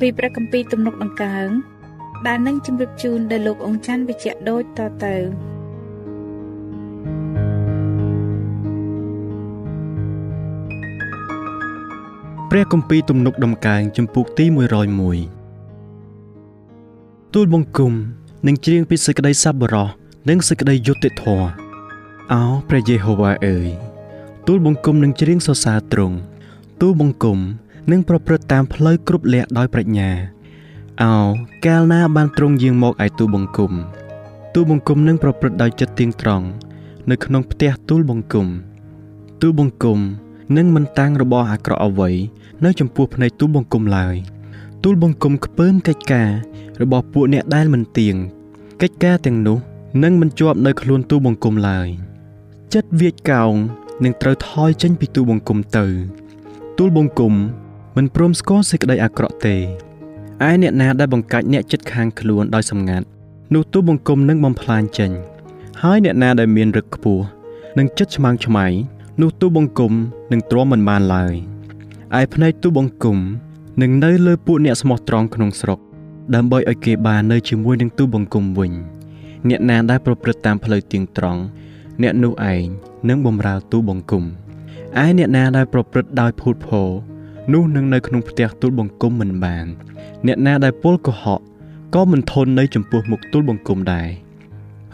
ពីព្រះគម្ពីរទំនុកដង្កើងដែលនឹងជម្រាបជូនដល់លោកអង្គច័ន្ទវិជ្ជៈដូចតទៅព្រះគម្ពីរទំនុកដំកើងចំពុកទី101ទូលបង្គំនិងច្រៀងពីសេចក្តីសប្បុរសនិងសេចក្តីយុត្តិធម៌អោព្រះយេហូវ៉ាអើយទូលបង្គំនឹងច្រៀងសរសើរទ្រង់ទូលបង្គំ នឹងប្រព្រឹត្តតាមផ្លូវគ្រប់លក្ខដោយប្រាជ្ញាអោកាលណាបានទ្រង់យាងមកឯទូលបង្គំទូលបង្គំនឹងប្រព្រឹត្តដោយចិត្តទៀងត្រង់នៅក្នុងផ្ទះទូលបង្គំទូលបង្គំនឹងមិនតាំងរបស់អាក្រក់អ្វីនៅចំពោះភ្នែកទូលបង្គំឡើយទូលបង្គំខ្ពើមកិច្ចការរបស់ពួកអ្នកដែលមិនទៀងកិច្ចការទាំងនោះនឹងមិនជាប់នៅខ្លួនទូបង្គំឡើយចិត្តវាចកោងនឹងត្រូវថយចេញពីទូបង្គំទៅ ទូលបង្គំ មិនព្រមស្គាល់សេចក្តីអាក្រក់ទេឯអ្នកណាដែលបង្កាច់អ្នកចិត្តខាងខ្លួនដោយសម្ងាត់នោះទូបង្គំនឹងបំផ្លាញចេញហើយអ្នកណាដែលមានរឹកខ្ពស់នឹងចិត្តឆ្មាំងឆ្មៃនោះទូបង្គំនឹងទ្រាំមិនបានឡើយឯភ្នែកទូបង្គំនឹងនៅលើពួកអ្នកស្មោះត្រង់ក្នុងស្រុក ដើម្បីឲ្យគេបាននៅជាមួយនឹងទូបង្គំវិញ អ្នកណាដែលប្រព្រឹត្តតាមផ្លូវទៀងត្រង់អ្នកនោះឯងនឹងបំរើទូបង្គំឯអ្នកណាដែលប្រព្រឹត្តដោយភូតភរ នោះនឹងនៅក្នុងផ្ទះទូលបង្គំមិនបាន អ្នកណាដែលពលកុហកក៏មិនធន់នៅចំពោះមុខទូលបង្គំដែរ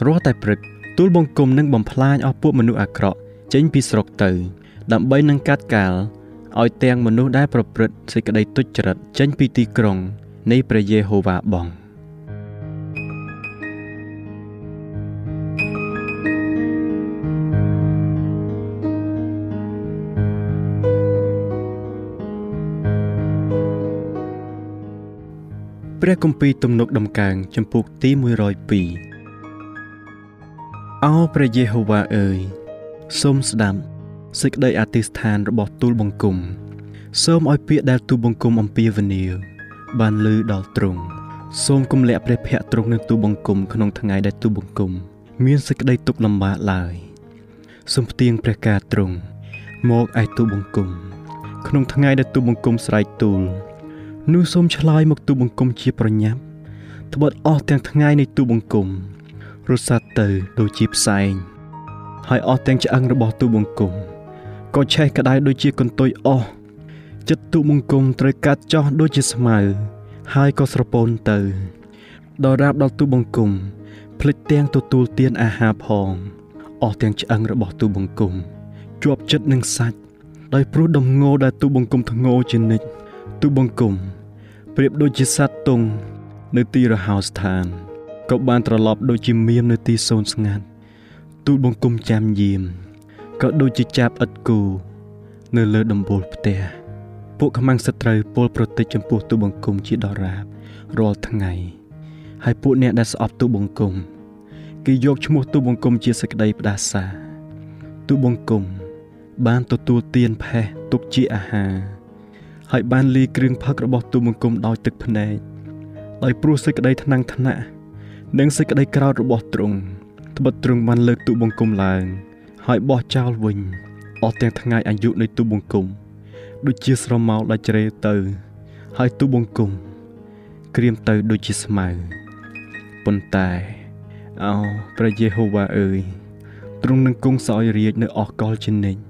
រាល់តែព្រឹកទូលបង្គំនឹងបំផ្លាញអស់ពួកមនុស្សអាក្រក់ចេញពីស្រុកទៅ ដើម្បីនឹងកាត់កាលឲ្យទាំងមនុស្សដែលប្រព្រឹត្តសេចក្តីទុច្ចរិតចេញពីទីក្រុងនៃព្រះយេហូវ៉ាបង ព្រះគម្ពីរទំនុកដំកើងចំពុកទី102អោព្រះយេហូវ៉ាអើយសូមស្ដាប់សេចក្តីអធិស្ឋានរបស់ទូលបង្គំសូមឲ្យពាក្យដែលទូលបង្គំអំពាវនាវបានលឺដល់ទ្រង់សូមគំលាក់ព្រះភ័ក្ត្រទ្រង់នឹងទូបង្គំក្នុងថ្ងៃដែលទូបង្គំមានសេចក្តីទុក្ខលំបាកឡើយសូមផ្ទៀងព្រះការទ្រង់មកឯទូបង្គំក្នុងថ្ងៃដែលទូបង្គំស្រែកទូល នោះសូមឆ្លើយមកទូបង្គំជាប្រញាប់ត្បិតអស់ទាំងថ្ងៃនៃទូបង្គំរត់សាត់ទៅដូចជាផ្សែងហើយអស់ទាំងឆ្អឹងរបស់ទូបង្គំក៏ឆេះក្តៅដូចជាកន្ទុយអស់ចិត្តទូបង្គំត្រូវកាត់ចោះដូចជាស្មៅហើយក៏ស្រពោនទៅដល់រាបដល់ទូបង្គំភ្លេចទាំងទទួលទានអាហារផងអស់ទាំងឆ្អឹងរបស់ទូបង្គំជាប់ចិត្តនឹងសាច់ដោយព្រោះដំងោដែលទូបង្គំធ្ងោជានិច្ចទូបង្គំ ប្រៀបដូចជាសត្វទង់នៅទីរហោស្ថានក៏បានត្រឡប់ដូចជាមៀមនៅទីសូនស្ងាត់ទូលបង្គំចាំយាមក៏ដូចជាចាប់ឥតគូ នៅលើដំបូលផ្ទះពួកខ្មាំងសត្រូវពលប្រតិចចំពោះទូបង្គំជាដរាបរាល់ថ្ងៃ ហើយពួកអ្នកដែលស្អប់ទូបង្គំគេយកឈ្មោះទូបង្គំជាសេចក្តីផ្ដាសាទូបង្គំបានទទួលទានផេះទុកជាអាហារ ហើយបានលីគ្រឿងផឹករបស់ទូបង្គំដោយទឹកភ្នែកដោយព្រោះសេចក្តីថ្នាំងថ្នាក់និងសេចក្តីក្រោធរបស់ទ្រង់ត្បិតទ្រង់បានលើកទូបង្គំឡើង ហើយបោះចោលវិញអស់ទាំងថ្ងៃអាយុនៃទូបង្គំដូចជាស្រមោលដែលជ្រេទៅ ហើយទូបង្គំក្រៀមទៅដូចជាស្មៅប៉ុន្តែអោព្រះយេហូវ៉ាអើយទ្រង់នឹងគង់សោយរាជនៅអស់កលជានិច្ច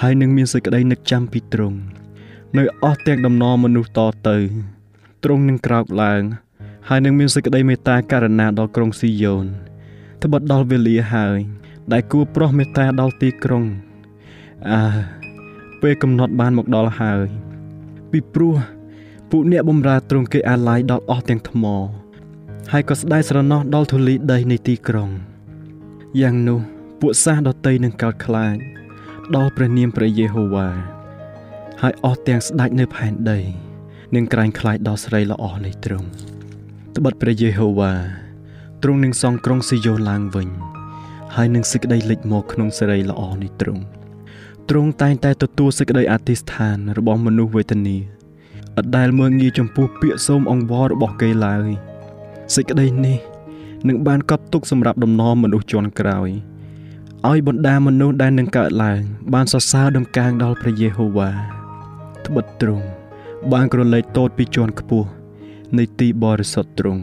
ហើយនឹងមានសេចក្តីនឹកចាំពីទ្រង់ នៅអស់ទាំងដំណរមនុស្សតទៅទ្រង់នឹងក្រោកឡើង ហើយនឹងមានសេចក្តីមេត្តាករណាដល់ក្រុងស៊ីយ៉ូនត្បិតដល់វេលាហើយ ដែលគួរប្រោះមេត្តាដល់ទីក្រុងអើពេលកំណត់បានមកដល់ហើយ ពីព្រោះពួកអ្នកបំរើទ្រង់គេអាឡ័យដល់អស់ទាំងថ្ម ហើយក៏ស្ដាយស្រណោះដល់ធូលីដីនៃទីក្រុងយ៉ាងនោះពួកសាសដតីនឹងកោតខ្លាចដល់ព្រះនាមព្រះយេហូវ៉ា ហើយអស់ទាំងស្ដេចនៅផែនដីនឹងក្រាញ់ខ្លាចដល់ស្រីល្អនៃទ្រង់ត្បិតព្រះយេហូវ៉ាទ្រង់នឹងសង់ក្រុងស៊ីយ៉ូនឡើងវិញ ហើយនឹងសេចក្តីលេចមកក្នុងសេរីល្អនៃទ្រង់ទ្រង់តែងតែទទួលសេចក្តីអធិស្ឋានរបស់មនុស្សវេទនាអត់ដែលមើងងាយចំពោះពាក្យសូមអង្វររបស់គេឡើយសេចក្តីនេះនឹងបានកត់ទុកសម្រាប់ដំណរមនុស្សជាន់ក្រោយឲ្យបណ្ដាមនុស្សដែលនឹងកើតឡើង បានសរសើរដំកើងដល់ព្រះយេហូវ៉ា ត្បិតទ្រង់បានក្រឡេកតូចពីជាន់ខ្ពស់នៃទីបរិសុទ្ធទ្រង់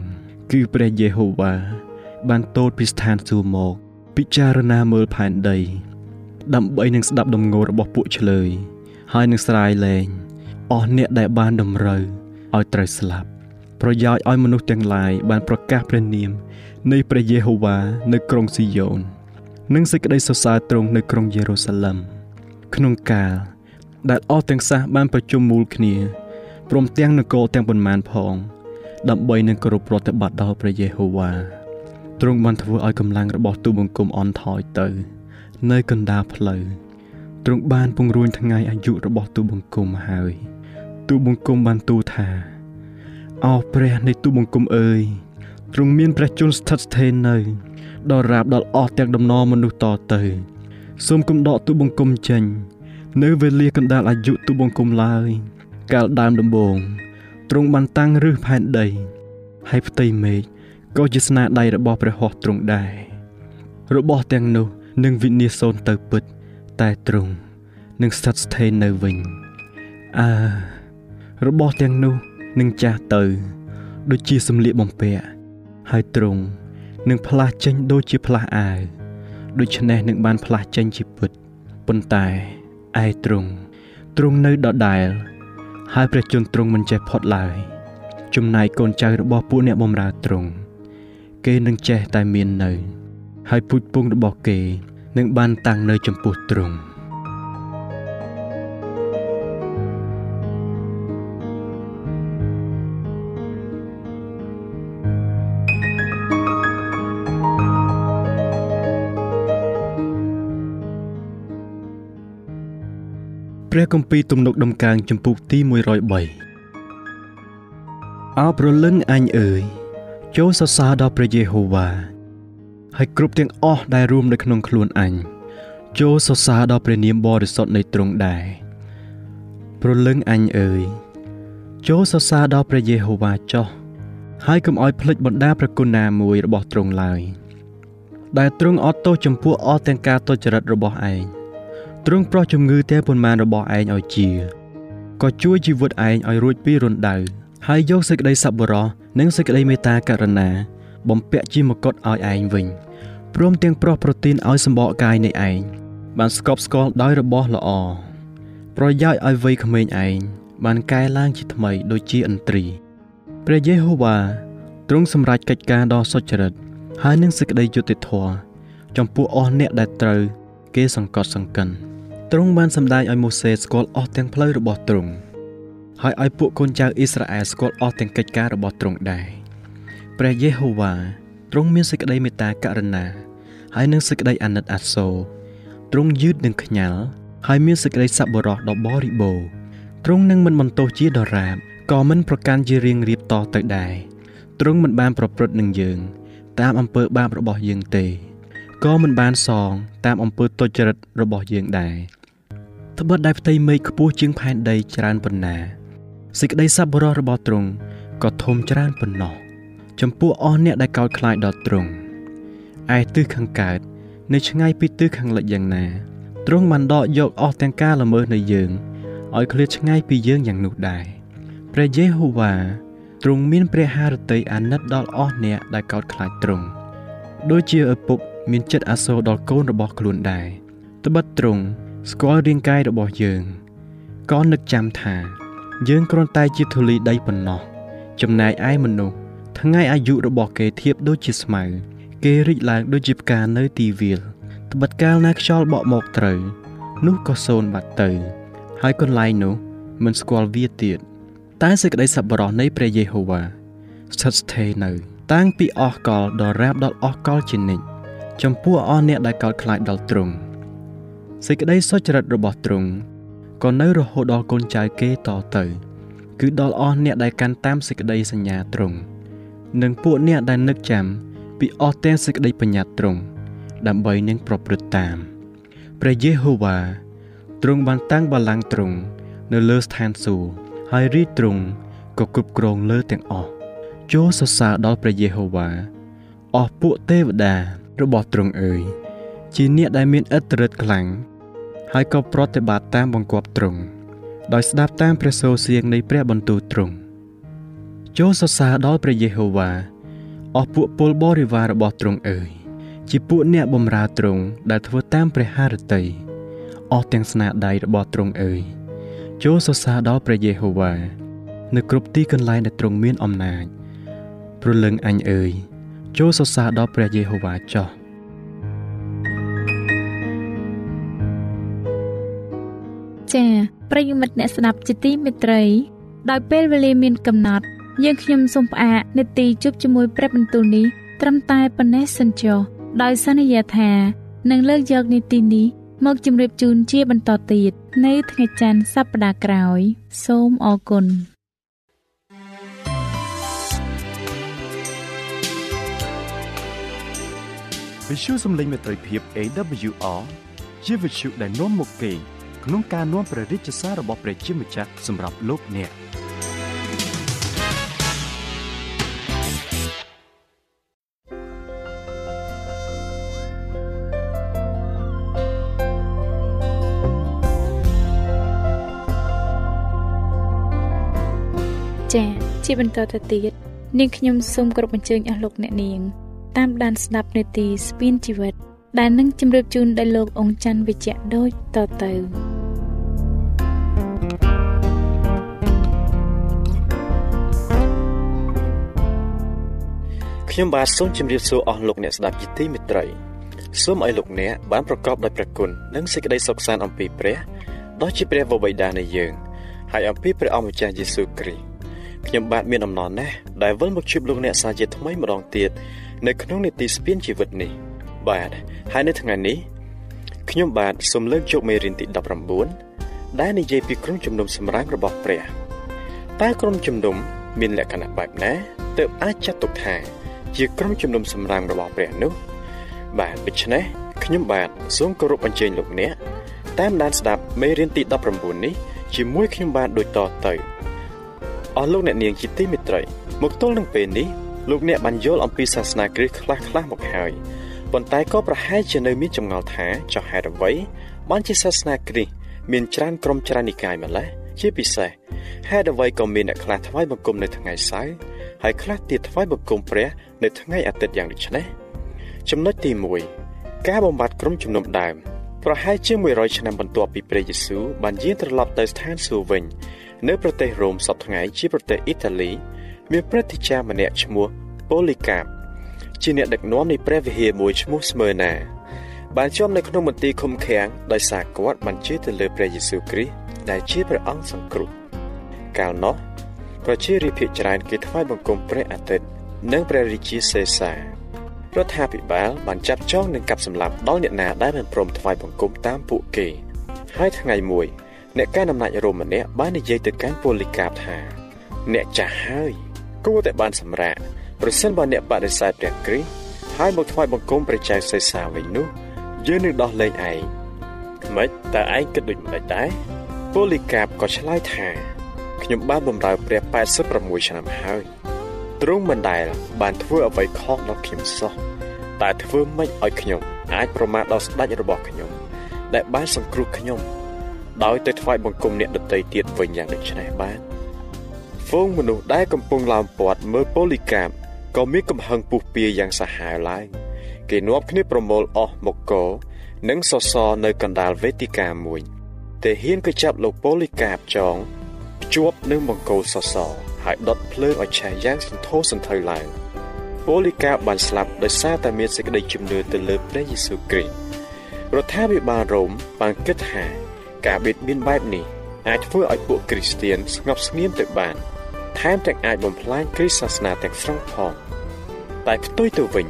គឺព្រះយេហូវ៉ាបានតូចពីស្ថានសួគ៌មក ពិចារណាមើលផែនដី ដើម្បីនឹងស្ដាប់ដំណងរបស់ពួកឆ្លើយហើយនឹងស្រាយលែងអស់អ្នកដែលបានតម្រូវឲ្យត្រូវស្លាប់ប្រយោជន៍ឲ្យមនុស្សទាំងឡាយបានប្រកាសព្រះនាម នៃព្រះយេហូវ៉ានៅក្រុងស៊ីយ៉ូន និងសេចក្តីសរសើរទ្រង់នៅក្រុងយេរូសាឡឹមក្នុងកាល ដែលអស់ទាំងសះបានប្រជុំមូលគ្នាព្រមទាំងនគរទាំងប៉ុន្មានផង ដើម្បីនឹងគោរពប្រតិបត្តិដល់ព្រះយេហូវ៉ាទ្រង់បានធ្វើឲ្យកម្លាំងរបស់ទូបង្គំអន់ថយទៅ នៅកណ្ដាលផ្លូវទ្រង់បានពង្រួញថ្ងៃអាយុរបស់ទូបង្គំហើយ ទូបង្គំបានទូថាអោព្រះនៃទូបង្គំអើយទ្រង់មានព្រះជន្មស្ថិតស្ថេរនៅដល់រាបដល់អស់ទាំងដំណរមនុស្សតទៅសូមគំដកទូបង្គំចេញ នៅវេលាកណ្ដាលអាយុទូបង្គំឡើយ កាលដើមដំបូងទ្រង់បានតាំងរឹសផែនដី ហើយផ្ទៃមេឃក៏ជាស្នាដៃរបស់ព្រះហស្ថទ្រង់ដែររបស់ទាំងនោះនឹងវិនិច្ឆ័យសូន្យទៅពិត តែទ្រង់នឹងស្ថិតស្ថេរនៅវិញអើរបស់ទាំងនោះនឹងចាស់ទៅ ដូចជាសម្លៀកបំពាក់ហើយទ្រង់នឹងផ្លាស់ចេញដូចជាផ្លាស់អាវដូច្នេះនឹងបានផ្លាស់ចេញជាពិតប៉ុន្តែ ឯទ្រង់ទ្រង់នៅដដែលហើយព្រះជន្មទ្រង់មិនចេះផុតឡើយចំណែកកូនចៅរបស់ពួកអ្នកបម្រើទ្រង់គេនឹងចេះតែមាននៅ ហើយពូជពងរបស់គេនឹងបានតាំងនៅចំពោះទ្រង់ ព្រះគម្ពីរទំនុកដំកើងចំពុកទី103អោប្រលឹងអញអើយចូលសរសើរដល់ព្រះយេហូវ៉ាហើយគ្រប់ទាំងអស់ដែលរួមនៅក្នុងខ្លួនអញចូលសរសើរដល់ព្រះនាមបរិសុទ្ធនៃទ្រង់ដែរប្រលឹងអញអើយចូលសរសើរដល់ព្រះយេហូវ៉ាចុះហើយកុំឲ្យភ្លេចបណ្ដាព្រះគុណណាមួយរបស់ទ្រង់ឡើយដែលទ្រង់អត់ទោសចំពោះអស់ទាំងការទុច្ចរិតរបស់ឯង ទ្រង់ប្រោះជំងឺទាំងប៉ុន្មានរបស់ឯងឲ្យជាក៏ជួយជីវិតឯងឲ្យរួចពីរណ្ដៅហើយយកសេចក្តីសប្បុរសនិងសេចក្តីមេត្តាករុណា បំពាក់ជាមកុដឲ្យឯងវិញព្រមទាំងប្រោះប្រទានឲ្យសម្បកកាយនៃឯងបានស្កប់ស្កល់ដោយរបស់ល្អប្រយោជន៍ឲ្យវ័យក្មេងឯងបានកែឡើងជាថ្មីដូចជាឥន្ទ្រីព្រះយេហូវ៉ាទ្រង់សម្រេចកិច្ចការដ៏សុចរិតហើយនឹងសេចក្តីយុត្តិធម៌ចំពោះអស់អ្នកដែលត្រូវ គេសង្កត់សង្កិន ទ្រង់បានសម្ដែងឲ្យម៉ូសេស្គាល់អស់ទាំងផ្លូវរបស់ទ្រង់ហើយឲ្យពួកកូនចៅអ៊ីស្រាអែលស្គាល់អស់ទាំងកិច្ចការរបស់ទ្រង់ដែរព្រះយេហូវ៉ាទ្រង់មានសេចក្តីមេត្តាករុណាហើយនឹងសេចក្តីអាណិតអាសូរទ្រង់យឺតនឹងខ្ញាល់ហើយមានសេចក្តីសប្បុរសដ៏បរិបូរណ៍ទ្រង់នឹងមិនបន្ទោសជាដរាបក៏មិនប្រកាន់ជារៀងរៀបតទៅដែរទ្រង់មិនបានប្រព្រឹត្តនឹងយើង តាមអំពើបាបរបស់យើងទេក៏មិនបានសងតាមអំពើទុច្ចរិតរបស់យើងដែរ ត្បិតដែលផ្ទៃមេឃខ្ពស់ជាងផែនដីច្រើនប៉ុណ្ណាសេចក្តីសប្បុរសរបស់ទ្រង់ក៏ធំច្រើនប៉ុណ្ណោះចំពោះអស់អ្នកដែលកោតខ្លាចដល់ទ្រង់ឯទិសខាងកើតនៅឆ្ងាយពីទិសខាងលិចយ៉ាងណាទ្រង់បានដកយកអស់ទាំងការល្មើសនៃយើងឲ្យឃ្លាតឆ្ងាយពីយើងយ៉ាងនោះដែរព្រះយេហូវ៉ាទ្រង់មានព្រះハរតីអាណិតដល់អស់អ្នកដែលកោតខ្លាចទ្រង់ដូចជាឪពុកមានចិត្តអាសូរដល់កូនរបស់ខ្លួនដែរត្បិតទ្រង់ ស្គាល់រាងកាយរបស់យើងក៏នឹកចាំថា យើងគ្រាន់តែជាធូលីដីប៉ុណ្ណោះចំណែកឯមនុស្សថ្ងៃអាយុរបស់គេធៀបដូចជាស្មៅ គេរីកឡើងដូចជាផ្កានៅទីវាលត្បិតកាលណាខ្យល់បក់មកត្រូវ នោះក៏សូន្យបាត់ទៅ ហើយកន្លែងនោះមិនស្គាល់វាទៀតតែសេចក្តីសប្បុរសនៃព្រះយេហូវ៉ាស្ថិតស្ថេរនៅ តាំងពីអស់កលដល់រាបដល់អស់កលជានិច្ចចំពោះអស់អ្នកដែលកោតខ្លាចដល់ទ្រង់ សេចក្តីសុចរិតរបស់ទ្រង់ក៏នៅរហូតដល់កូនចៅគេតទៅគឺដល់អស់អ្នកដែលកាន់តាមសេចក្តីសញ្ញាទ្រង់និងពួកអ្នកដែលនឹកចាំពីអស់ទាំងសេចក្តីបញ្ញត្តិទ្រង់ដើម្បីនឹងប្រព្រឹត្តតាមព្រះយេហូវ៉ាទ្រង់បានតាំងបល្ល័ង្កទ្រង់នៅលើស្ថានសួគ៌ហើយរីទ្រង់ក៏គ្រប់គ្រងលើទាំងអស់ចូលសរសើរដល់ព្រះយេហូវ៉ាអស់ពួកទេវតារបស់ទ្រង់អើយ ជាអ្នកដែលមានឥទ្ធិឫទ្ធិខ្លាំងហើយក៏ប្រតិបត្តិតាមបង្គាប់ទ្រង់ដោយស្ដាប់តាមព្រះសូរសៀងនៃព្រះបន្ទូលទ្រង់ចូលសរសើរដល់ព្រះយេហូវ៉ាអស់ពួកពលបរិវាររបស់ទ្រង់អើយជាពួកអ្នកបម្រើទ្រង់ដែលធ្វើតាមព្រះハរតីអស់ទាំងស្នាដៃរបស់ទ្រង់អើយចូលសរសើរដល់ព្រះយេហូវ៉ានៅគ្រប់ទីកន្លែងដែលទ្រង់មានអំណាចព្រលឹងអញអើយចូលសរសើរដល់ព្រះយេហូវ៉ាចោះ ចា៎ប្រិយមិត្តអ្នកស្ដាប់ជាទីមេត្រី ដោយពេលវេលាមានកំណត់ យើងខ្ញុំសូមផ្អាកនេតិជប់ជាមួយព្រះបន្ទូលនេះត្រឹមតែប៉ុណ្ណេះសិនចុះដោយសន្យាថានឹងលើកយកនីតិនេះមកជម្រាបជូនជាបន្តទៀតនៅថ្ងៃច័ន្ទសប្តាហ៍ក្រោយ សូមអរគុណវិទ្យុសំឡេងមេត្រីភាព AWR ជាវិទ្យុដែលនាំមកពី ក្នុងការនាំព្រះរាជសាររបស់ព្រះជាម្ចាស់សម្រាប់លោកអ្នកចា៎ជាបន្តទៅទៀតនាងខ្ញុំសូមគោរពអញ្ជើញអស់លោកអ្នកនាង តាមដានស្ដាប់នេតិស្ពានជីវិត ដែលនឹងជម្រាបជូនដល់លោកអង្ចាន់វិជ្ជៈដូចតទៅខ្ញុំបាទសូមជម្រាបសួរអស់លោកអ្នកស្ដាប់ជាទីមេត្រីសូមឲ្យលោកអ្នកបានប្រកបដោយព្រះគុណនិងសេចក្តីសុខសាន្តអំពីព្រះដ៏ជាព្រះវរបិតានៃយើងហើយអំពីព្រះអម្ចាស់យេស៊ូវគ្រីស្ទខ្ញុំបាទមានអំណរណាស់ដែលវិលមកជួបលោកអ្នកសាជាថ្មីម្ដងទៀតនៅក្នុងនីតិស្ពានជីវិតនេះ បាទហើយនៅថ្ងៃនេះខ្ញុំបាទសូមលើកយកមេរៀនទី19ដែលនិយាយពីក្រុមជំនុំសម្រាមរបស់ព្រះតើក្រុមជំនុំមានលក្ខណៈបែបណាទើបអាចចាត់ទុកថា ជាក្រុមជំនុំសម្រាមរបស់ព្រះនោះ បាទដូច្នេះខ្ញុំបាទសូមគោរពអញ្ជើញលោកអ្នកតាមដានស្ដាប់មេរៀនទី19នេះជាមួយខ្ញុំបាទដូចតទៅអស់លោកអ្នកនាងជាទីមេត្រីមកទល់នឹងពេលនេះលោកអ្នកបានយល់អំពីសាសនាគ្រិស្តខ្លះខ្លះមកហើយ ប៉ុន្តែក៏ប្រហែលជានៅមានចម្ងល់ថាចុះហេតុអ្វីបានជាសាសនាគ្រិស្តមានច្រើនក្រុមច្រើននិកាយម្ល៉េះជាពិសេសហេតុអ្វីក៏មានអ្នកខ្លះថ្វាយបង្គំនៅថ្ងៃសៅរ៍ហើយខ្លះទៀតថ្វាយបង្គំព្រះនៅថ្ងៃអាទិត្យយ៉ាងដូចនេះចំណុចទី1ការបំបត្តិក្រុមជំនុំដើមប្រហែលជា100ឆ្នាំបន្ទាប់ពីព្រះយេស៊ូវបានយាងត្រឡប់ទៅស្ថានសួគ៌វិញនៅប្រទេសរ៉ូមសពថ្ងៃជាប្រទេសអ៊ីតាលីមានព្រឹទ្ធាចារ្យម្នាក់ឈ្មោះប៉ូលីកាប ជាអ្នកដឹកនាំនៃព្រះវិហារមួយឈ្មោះស្មើណាបានជាប់នៅក្នុងមន្ទីរឃុំឃាំងដោយសារគាត់បានជឿទៅលើព្រះយេស៊ូវគ្រីស្ទដែលជាព្រះអង្គសង្គ្រោះកាលនោះប្រជារាស្ត្រភាគច្រើនគេថ្វាយបង្គំព្រះអាទិត្យនិងព្រះរាជាសេសារដ្ឋាភិបាលបានចាប់ចងនិងកាប់សម្លាប់ដល់អ្នកណាដែលមិនព្រមថ្វាយបង្គំតាមពួកគេ ហើយថ្ងៃមួយអ្នកកាន់អំណាចរ៉ូមម្នាក់បាននិយាយទៅកាន់ប៉ូលីកាបថា អ្នកចាស់ហើយគួរតែបានសម្រាក ប្រសិនបើអ្នកបដិសេធព្រះគ្រីស្ទហើយមកថ្វាយបង្គំព្រះចៅសេសាវិញនោះយើងនឹងដោះលែងឯងមិនតើឯងគិតដូចម្តេចដែរប៉ូលីកាបក៏ឆ្លើយថាខ្ញុំបានបម្រើព្រះ86ឆ្នាំហើយទ្រង់មិនដែលបានធ្វើអ្វីខុសដល់ខ្ញុំសោះតែធ្វើម៉េចឲ្យខ្ញុំអាចប្រមាថដល់ស្ដេចរបស់ខ្ញុំដែលបានសង្គ្រោះខ្ញុំ ដោយទៅថ្វាយបង្គំអ្នកដតីទៀតវិញយ៉ាងដូចនេះបានហ្វូងមនុស្សដែលកំពុងឡោមព័ទ្ធមើលប៉ូលីកាប ក៏មានកំហឹងពុះពៀយ៉ាងសាហាវឡើងគេនាំគ្នាប្រមូលអស់មកកនិងសសរនៅកណ្ដាលវេទិកាមួយតែហ៊ានក៏ចាប់លោកប៉ូលីកាបចងភ្ជាប់នឹងបង្គោលសសរហើយដុតភ្លើងឲ្យឆេះយ៉ាងសន្ធោសន្ធៅឡើងប៉ូលីកាបបានស្លាប់ដោយសារតែមានសេចក្តីជំនឿទៅលើព្រះយេស៊ូវគ្រីស្ទរដ្ឋាភិបាលរ៉ូមបានគិតថាការបៀតបៀនបែបនេះអាចធ្វើឲ្យពួកគ្រីស្ទានស្ងប់ស្ងៀមទៅបាន ថែមទាំងអាចបំផ្លាញគ្រីស្ទសាសនាទាំងស្រុងផងតែផ្ទុយទៅវិញ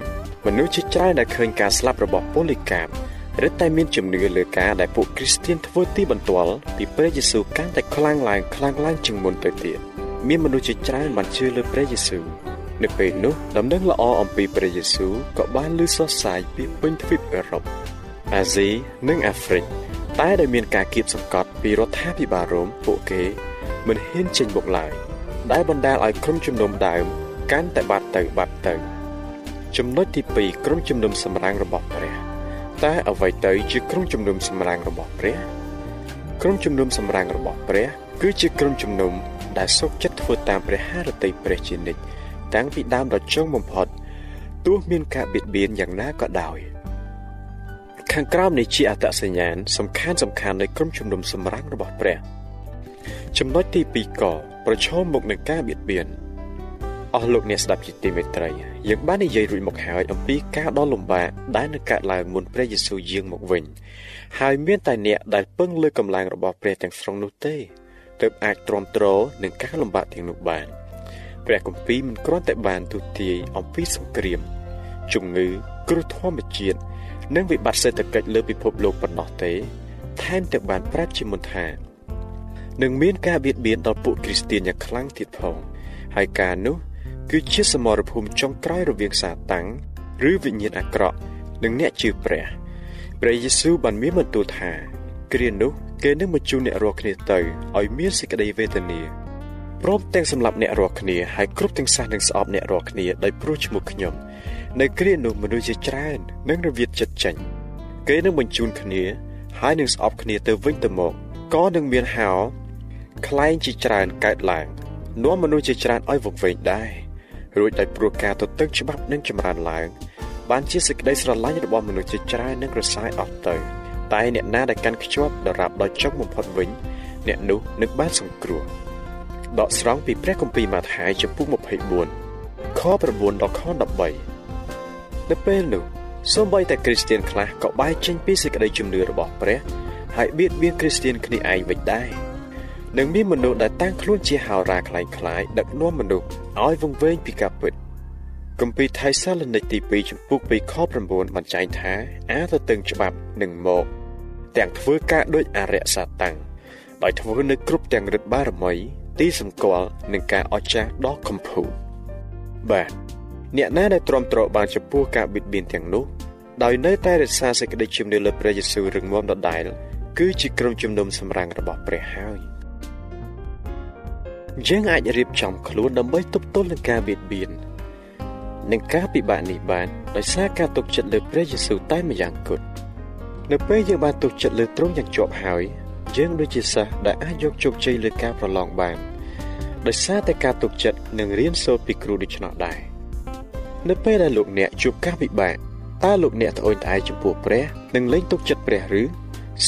មនុស្សជាច្រើនដែលឃើញការស្លាប់របស់ប៉ូលីកាបរឹតតែមានជំនឿលើការដែលពួកគ្រីស្ទានធ្វើទីបន្ទាល់ពីព្រះយេស៊ូវកាន់តែខ្លាំងឡើងខ្លាំងឡើងជាងមុនទៅទៀតមានមនុស្សជាច្រើនបានជឿលើព្រះយេស៊ូវនៅពេលនោះដំណឹងល្អអំពីព្រះយេស៊ូវក៏បានលើសុសសាយពីពេញទ្វីបអឺរ៉ុបអាស៊ីនិងអាហ្វ្រិកតែដែលមានការគៀបសង្កត់ពីរដ្ឋាភិបាលរ៉ូមពួកគេមិនហ៊ានចេញមុខឡើយ ដែលបណ្ដាលឲ្យក្រុមជំនុំដើមកាន់តែបាត់ទៅបាត់ទៅចំណុចទី2ក្រុមជំនុំសម្រាំងរបស់ព្រះតែអ្វីទៅជាក្រុមជំនុំសម្រាំងរបស់ព្រះក្រុមជំនុំសម្រាំងរបស់ព្រះ គឺជាក្រុមជំនុំដែលសុខចិត្តធ្វើតាមព្រះハរតីព្រះជានិច្ចតាំងពីដើមដល់ចុងបំផុតទោះមានការបៀតបៀនយ៉ាងណាក៏ដោយខាងក្រោមនេះជាអត្តសញ្ញាណសំខាន់សំខាន់នៃក្រុមជំនុំសម្រាំងរបស់ព្រះចំណុចទី2ក ប្រឈមមុខនឹងការបៀតបៀនអស់លោកអ្នកស្ដាប់ជាទីមេត្រីយើងបាននិយាយរួចមកហើយអំពីការដ៏លំបាកដែលនឹងកើតឡើងមុនព្រះយេស៊ូវយាងមកវិញ ហើយមានតែអ្នកដែលពឹងលើកម្លាំងរបស់ព្រះទាំងស្រុងនោះទេទើបអាចទ្រាំទ្រនឹងការលំបាកទាំងនោះបានព្រះគម្ពីរមិនគ្រាន់តែបានទូទាយអំពីសង្គ្រាម ជំងឺគ្រោះធម្មជាតិនិងវិបត្តិសេដ្ឋកិច្ចលើពិភពលោកប៉ុណ្ណោះទេ ថែមទាំងបានប្រាប់ជាមុនថា នឹងមានការបៀតបៀនដល់ពួកគ្រីស្ទានយ៉ាងខ្លាំងទៀតផងហើយការនោះគឺជាសមរភូមិចុងក្រោយរវាងសាតាំងឬវិញ្ញាណអាក្រក់និងអ្នកជឿព្រះព្រះយេស៊ូវបានមានបន្ទូលថាគ្រានោះគេនឹងបញ្ជូនអ្នករាល់គ្នាទៅឲ្យមានសេចក្តីវេទនាព្រមទាំងសម្រាប់អ្នករាល់គ្នាហើយគ្រប់ទាំងសះនឹងស្អប់អ្នករាល់គ្នាដោយព្រោះឈ្មោះខ្ញុំនៅគ្រានោះមនុស្សជាច្រើននឹងរវិតចិត្តចេញគេនឹងបញ្ជូនគ្នាហើយនឹងស្អប់គ្នាទៅវិញទៅមកក៏នឹងមានហោ ខ្លែងជាច្រើនកើតឡើងនាំមនុស្សជាច្រើនឲ្យវង្វេងដែររួចដោយព្រោះការទទឹងច្បាប់នឹងចម្រើនឡើង បានជាសេចក្តីស្រឡាញ់របស់មនុស្សជាច្រើននឹងរសាយអស់ទៅ តែអ្នកណាដែលកាន់ខ្ជាប់ដរាបដល់ចុងបំផុតវិញ អ្នកនោះនឹងបានសង្គ្រោះដកស្រង់ពីព្រះគម្ពីរម៉ាថាយចំពុក24ខ9ដល់ខ13នៅពេលនោះសូម្បីតែគ្រីស្ទានខ្លះក៏បែកចេញពីសេចក្តីជំនឿរបស់ព្រះហើយបៀតបៀនគ្រីស្ទានគ្នាឯងវិញដែរ នឹងមានមនុស្សដែលតាំងខ្លួនជាហោរាខ្លាំងខ្លាយដឹកនាំមនុស្សឲ្យវង្វេងពីការពិតគម្ពីរថៃសាឡនិកទី2ចំពុក2ខ9បានចែងថា អាទៅតឹងច្បាប់នឹងមក ទាំងធ្វើការដូចអរិយសាតាំងដោយធ្វើនៅគ្រប់ទាំងរិទ្ធបារមី ទីសម្គាល់នឹងការអស្ចារ្យដ៏កំពូលបាទអ្នកណាដែលទ្រាំទ្របានចំពោះការបិទបៀនទាំងនោះដោយនៅតែរក្សាសេចក្តីជំនឿលើព្រះយេស៊ូវរឹងមាំដដែលគឺជាក្រុមជំនុំសម្រាំងរបស់ព្រះហើយ យើងអាចរៀបចំខ្លួនដើម្បីទប់ទល់នឹងការបៀតបៀននិងការពិបាកនេះបានដោយសារការទុកចិត្តលើព្រះយេស៊ូវតែម្យ៉ាងគត់នៅពេលយើងបានទុកចិត្តលើទ្រង់យ៉ាងជាប់ហើយ យើងដូចជាសិស្សដែលអាចយកជោគជ័យលើការប្រឡងបានដោយសារតែការទុកចិត្តនិងរៀនសូត្រពីគ្រូដូច្នោះដែរនៅពេលដែលលោកអ្នកជួបការពិបាកតើលោកអ្នកត្អូញត្អែចំពោះព្រះនិងលែងទុកចិត្តព្រះឬ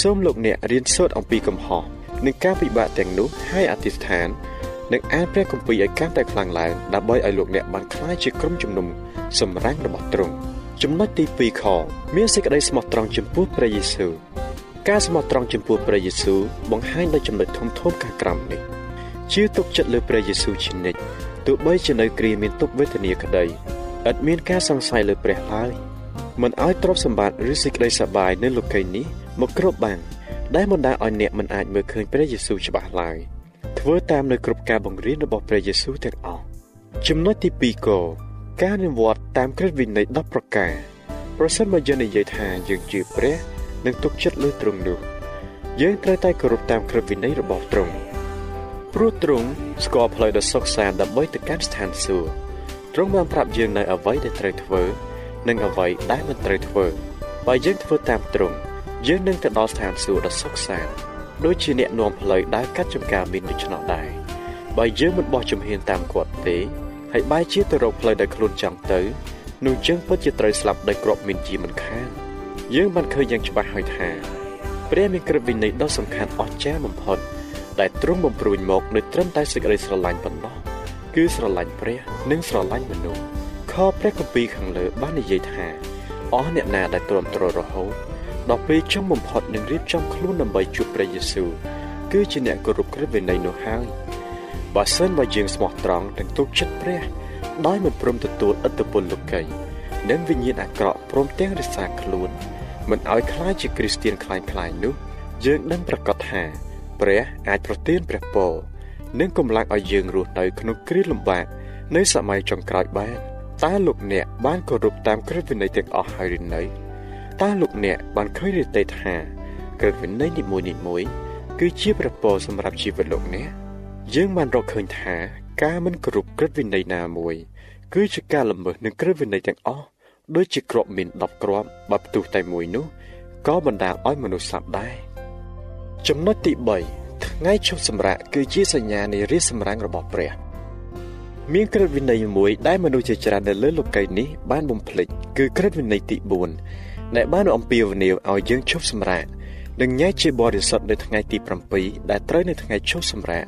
សូមលោកអ្នករៀនសូត្រអំពីកំហុសនិងការពិបាកទាំងនោះហើយអធិដ្ឋាន និងអានព្រះគម្ពីរឲ្យកាន់តែខ្លាំងឡើងដើម្បីឲ្យលោកអ្នកបានក្លាយជាក្រុមជំនុំសម្រាំងរបស់ទ្រង់ចំណុចទី2ខមានសេចក្តីស្មោះត្រង់ចំពោះព្រះយេស៊ូវការស្មោះត្រង់ចំពោះព្រះយេស៊ូវបង្ហាញដោយចំណុចធំធំខាងក្រោមនេះជឿទុកចិត្តលើព្រះយេស៊ូវជានិច្ចទោះបីជានៅគ្រាមានទុក្ខវេទនាក្តីឥតមានការសង្ស័យលើព្រះឡើយមិនឲ្យទ្រព្យសម្បត្តិឬសេចក្តីសប្បាយនៅលោកីយ៍នេះមកគ្រប់បានដែលបណ្ដាលឲ្យអ្នកមិនអាចមើលឃើញព្រះយេស៊ូវច្បាស់ឡើយ ធ្វើតាមនៅគ្រប់ការបង្រៀនរបស់ព្រះយេស៊ូវទាំងអស់ចំណុចទី2កការនិវត្តតាមក្រឹតវិន័យ10ប្រការប្រសិនបើយើងនិយាយថាយើងជឿព្រះនិងទុកចិត្តលើទ្រង់នោះយើងត្រូវតែគោរពតាមក្រឹតវិន័យរបស់ទ្រង់ព្រោះទ្រង់ស្គាល់ផ្លូវដ៏សុខសាន្តដើម្បីទៅកាន់ស្ថានសួគ៌ទ្រង់បានប្រាប់យើងនៅអ្វីដែលត្រូវធ្វើនិងអ្វីដែលមិនត្រូវធ្វើបើយើងធ្វើតាមទ្រង់យើងនឹងទៅដល់ស្ថានសួគ៌ដ៏សុខសាន្ត ដូចជាអ្នកនាំផ្លូវដើរកាត់ចំការមានដូច្នោះដែរបើយើងមិនបោះជំហានតាមគាត់ទេហើយបែរជាទៅរកផ្លូវដែលខ្លួនចង់ទៅនោះយើងពិតជាត្រូវស្លាប់ដោយគ្រាប់មានជាមិនខានយើងបានឃើញយ៉ាងច្បាស់ហើយថាព្រះមានក្រឹតវិន័យដ៏សំខាន់អស្ចារ្យបំផុតដែលទ្រង់បំព្រួញមកនៅត្រឹមតែសេចក្តីស្រឡាញ់ប៉ុណ្ណោះគឺស្រឡាញ់ព្រះនិងស្រឡាញ់មនុស្សខព្រះគម្ពីរខាងលើបាននិយាយថាអស់អ្នកណាដែលទ្រាំទ្ររហូត ដល់ពេលចុងបំផុតនឹងរៀបចំខ្លួនដើម្បីជួបព្រះយេស៊ូវគឺជាអ្នកគោរពក្រឹតវិន័យនោះហើយបើសិនបើយើងស្មោះត្រង់និងទុកចិត្តព្រះ ដោយមិនព្រមទទួលឥទ្ធិពលលោកីនិងវិញ្ញាណអាក្រក់ព្រមទាំងរក្សាខ្លួន មិនឲ្យខ្លាចជាគ្រីស្ទៀនខ្លាញ់ខ្លាយនោះ យើងដឹងប្រកាសថាព្រះអាចប្រទានព្រះពរនិងកម្លាំងឲ្យយើងរស់នៅក្នុងគ្រាលំបាកនៅសម័យចុងក្រោយបានតើលោកអ្នកបានគោរពតាមក្រឹតវិន័យទាំងអស់ហើយឬនៅ តើលោកអ្នកបានឃើញឬទេថាក្រឹតវិន័យនីមួយនីមួយ គឺជាព្រះពរសម្រាប់ជីវិតលោកអ្នកយើងបានរកឃើញថាការមិនគោរពក្រឹតវិន័យណាមួយ គឺជាការល្មើសនឹងក្រឹតវិន័យទាំងអស់ដូចជាក្របមាន10គ្រាប់បើផ្ទុះតែមួយនោះក៏បណ្ដាលឲ្យមនុស្សស្លាប់ដែរចំណុចទី3ថ្ងៃឈប់សម្រាកគឺជាសញ្ញានៃរាជសម្រាំងរបស់ព្រះ មានក្រឹតវិន័យមួយដែលមនុស្សជាច្រើននៅលើលោកីយ៍នេះបានបំភ្លេចគឺក្រឹតវិន័យទី4 ដែលបានអំពាវនាវឲ្យយើងឈប់សម្រាកនិងញែកជាបរិសុទ្ធនៅថ្ងៃទី7ដែលត្រូវនៅថ្ងៃឈប់សម្រាក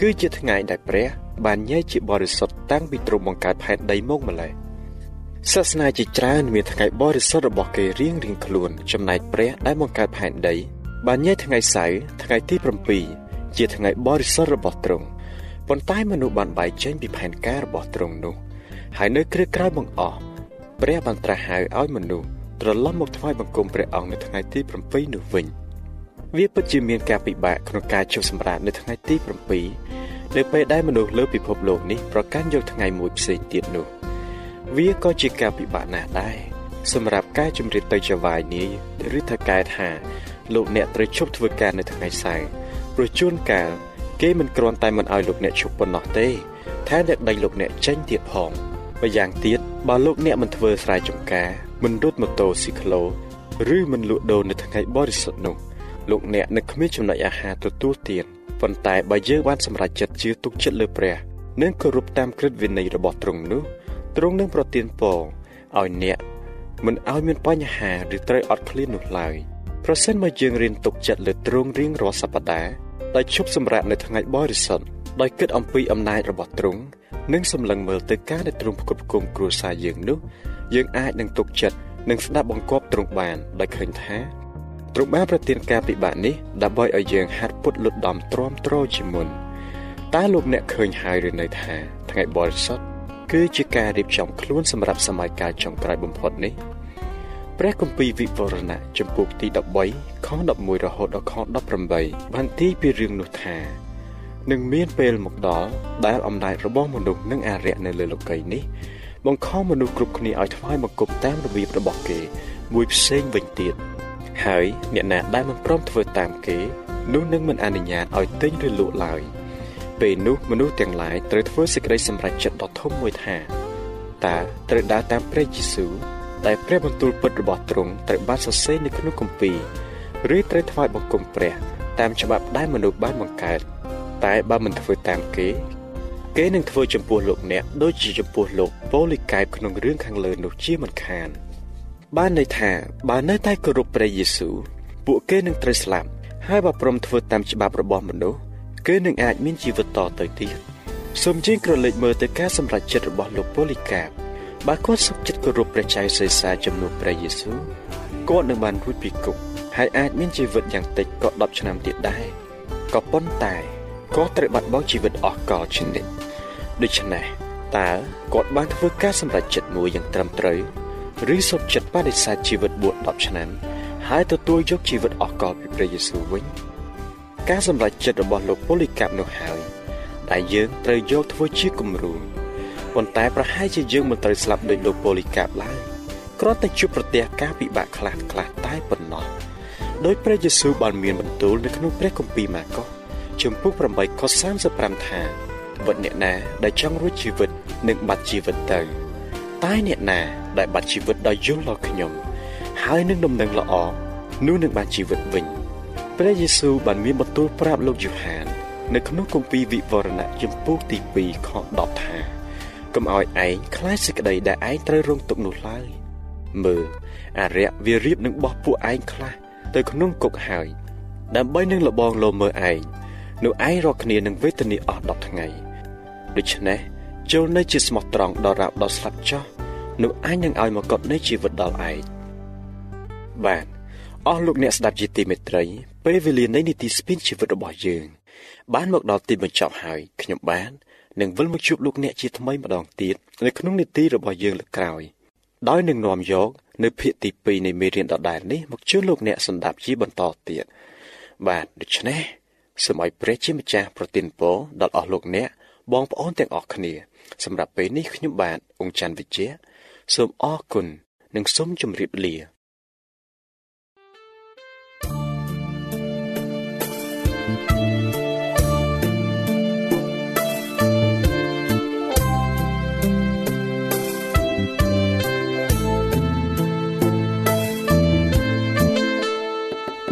គឺជាថ្ងៃដែលព្រះ បានញែកជាបរិសុទ្ធតាំងពីទ្រង់បង្កើតផែនដីមកម្ល៉េះសាសនាជាច្រើនមានថ្ងៃបរិសុទ្ធរបស់គេរៀងរៀងខ្លួន ចំណែកព្រះដែលបង្កើតផែនដី បានញែកថ្ងៃសៅរ៍ថ្ងៃទី7ជាថ្ងៃបរិសុទ្ធរបស់ទ្រង់ប៉ុន្តែមនុស្សបានបែកចេញពីផែនការរបស់ទ្រង់នោះ ហើយនៅគ្រាក្រោយបង្អស់ព្រះបានត្រាស់ហៅឲ្យមនុស្ស ត្រឡប់មកថ្វាយបង្គំព្រះអង្គនៅថ្ងៃទី7នោះវិញវាពិតជាមានការពិបាកក្នុងការជប់សម្រាកនៅថ្ងៃទី7នៅពេលដែលមនុស្សលើពិភពលោកនេះប្រកាន់យកថ្ងៃមួយផ្សេងទៀតនោះ វាក៏ជាការពិបាកណាស់ដែរសម្រាប់ការជំរាបទៅចវាយនាយឬថាកែថាលោកអ្នកត្រូវឈប់ធ្វើការនៅថ្ងៃសៅរ៍ព្រោះជួនកាលគេមិនគ្រាន់តែមិនឲ្យលោកអ្នកឈប់ប៉ុណ្ណោះទេថែមទាំងដេញលោកអ្នកចេញទៀតផងម្យ៉ាងទៀតបើលោកអ្នកមិនធ្វើស្រែចម្ការ មិនរត់ម៉ូតូស៊ីក្លូឬមិនលក់ដូរនៅថ្ងៃបរិសុទ្ធនោះលោកអ្នកនឹងគ្មានចំណុចអាហារទទួលទៀតប៉ុន្តែបើយើងបានសម្រេចចិត្តជឿទុកចិត្តលើព្រះនិងគោរពតាមក្រឹតវិន័យរបស់ទ្រង់នោះទ្រង់នឹងប្រទានពរឲ្យអ្នកមិនឲ្យមានបញ្ហាឬត្រូវអត់ឃ្លាននោះឡើយប្រសិនបើយើងរៀនទុកចិត្តលើទ្រង់រៀងរាល់សប្តាហ៍ដោយឈប់សម្រាកនៅថ្ងៃបរិសុទ្ធ ដោយគិតអំពីអំណាចរបស់ទ្រង់និងសម្លឹងមើលទៅការដែលទ្រង់ផ្គត់ផ្គង់គ្រួសារយើងនោះយើងអាចនឹងទុកចិត្តនិងស្ដាប់បង្គាប់ទ្រង់បានដោយឃើញថាទ្រង់បានប្រទានការពិបាកនេះដើម្បីឲ្យយើងហាត់ពុតលុតដំទ្រាំទ្រជាមុនតើលោកអ្នកឃើញហើយឬនៅថាថ្ងៃបរិសុទ្ធគឺជាការរៀបចំខ្លួនសម្រាប់សម័យកាលចុងក្រោយបំផុតនេះព្រះគម្ពីរវិវរណៈចំពោះទី13ខ11រហូតដល់ខ18បានទីពីរឿងនោះថា នឹងមានពេលមកដល់ដែលអំណាចរបស់មនុស្សនឹងអារក្សនៅលើលោកីយ៍នេះ បង្ខំមនុស្សគ្រប់គ្នាឲ្យថ្វាយបង្គំតាមរបៀបរបស់គេ មួយផ្សេងវិញទៀតហើយអ្នកណាដែលមិនព្រមធ្វើតាមគេនោះនឹងមិនអនុញ្ញាតឲ្យទិញឬលក់ឡើយពេលនោះមនុស្សទាំងឡាយត្រូវធ្វើសេចក្តីសម្រេចចិត្តដ៏ធំមួយថាតើត្រូវដើរតាមព្រះយេស៊ូវដែលព្រះបន្ទូលពិតរបស់ទ្រង់ត្រូវបានសរសេរនៅក្នុងគម្ពីរឬត្រូវថ្វាយបង្គំព្រះតាមច្បាប់ដែលមនុស្សបានបង្កើត តែបើមិនធ្វើតាមគេ គេនឹងធ្វើចំពោះលោកអ្នកដូចជាចំពោះលោកប៉ូលីកែបក្នុងរឿងខាងលើនោះជាមិនខាន បានន័យថាបើនៅតែគោរពព្រះយេស៊ូវពួកគេនឹងត្រូវស្លាប់ហើយបើព្រមធ្វើតាមច្បាប់របស់មនុស្សគឺនឹងអាចមានជីវិតតទៅទៀតសូមជើងក្រឡេកមើលទៅការសម្រេចចិត្តរបស់លោកប៉ូលីកាបបើគាត់សុខចិត្តគោរពព្រះចៅសេសាជំនួសព្រះយេស៊ូវគាត់នឹងបានរួចពីគុកហើយអាចមានជីវិតយ៉ាងតិចក៏10ឆ្នាំទៀតដែរក៏ប៉ុន្តែ គាត់ត្រូវបាត់បង់ជីវិតអស់កលជានិច្ចដូច្នេះតើគាត់បានធ្វើការសម្រេចចិត្តមួយយ៉ាងត្រឹមត្រូវឬសុខចិត្តបដិសេធជីវិតបួស10ឆ្នាំហើយទទួលយកជីវិតអស់កលពីព្រះយេស៊ូវវិញការសម្រេចចិត្តរបស់លោកប៉ូលីកាប់នោះហើយដែលយើងត្រូវយកធ្វើជាគំរូប៉ុន្តែប្រហែលជាយើងមិនត្រូវស្លាប់ដូចលោកប៉ូលីកាប់ឡើយគ្រាន់តែជួបប្រទះការពិបាកខ្លះខ្លះតែប៉ុណ្ណោះដោយព្រះយេស៊ូវបានមានបន្ទូលនៅក្នុងព្រះគម្ពីរម៉ាកុស ជំពូក8ខ35ថាបើអ្នកណាដែលចង់រួចជីវិតនឹងបាត់ជីវិតទៅ តែអ្នកណាដែលបាត់ជីវិតដោយយល់ដល់ខ្ញុំ ហើយនឹងដំណឹងល្អនោះនឹងបានជីវិតវិញព្រះយេស៊ូវបានមានបន្ទូលប្រាប់លោកយូហាន នៅក្នុងគម្ពីរវិវរណៈជំពូកទី2ខ10ថាកុំឲ្យឯងខ្លាចសេចក្តីដែលឯងត្រូវរងទុក្ខនោះឡើយមើលអរិយវារៀបនឹងបោះពួកឯងខ្លះទៅក្នុងគុកហើយដើម្បីនឹងលបងលោមើលឯង នោះឯងរកគ្នានឹងវេទនាអស់10ថ្ងៃដូច្នេះចូលនៅជាស្មោះត្រង់ដល់រាបដល់ស្លាប់ចោះនោះអញនឹងឲ្យមកកត់នៃជីវិតដល់ឯងបាទអស់លោកអ្នកស្ដាប់ជាទីមេត្រី ពេលវេលានៃនីតិស្ពានជីវិតរបស់យើង បានមកដល់ទីបញ្ចប់ហើយខ្ញុំបាននឹងវិលមកជួបលោកអ្នកជាថ្មីម្ដងទៀតនៅក្នុងនីតិរបស់យើងលើកក្រោយ ដោយនឹងនាំយក នៅភាគទី2នៃមេរៀនដដែលនេះមកជូនលោកអ្នកស្ដាប់ជាបន្តទៀតបាទដូច្នេះ សូមឲ្យព្រះជាម្ចាស់ប្រទានពរដល់អស់លោកអ្នកបងប្អូនទាំងអស់គ្នា សម្រាប់ពេលនេះខ្ញុំបាទអង្គច័ន្ទវិជ្ជាសូមអរគុណនិងសូមជម្រាបលា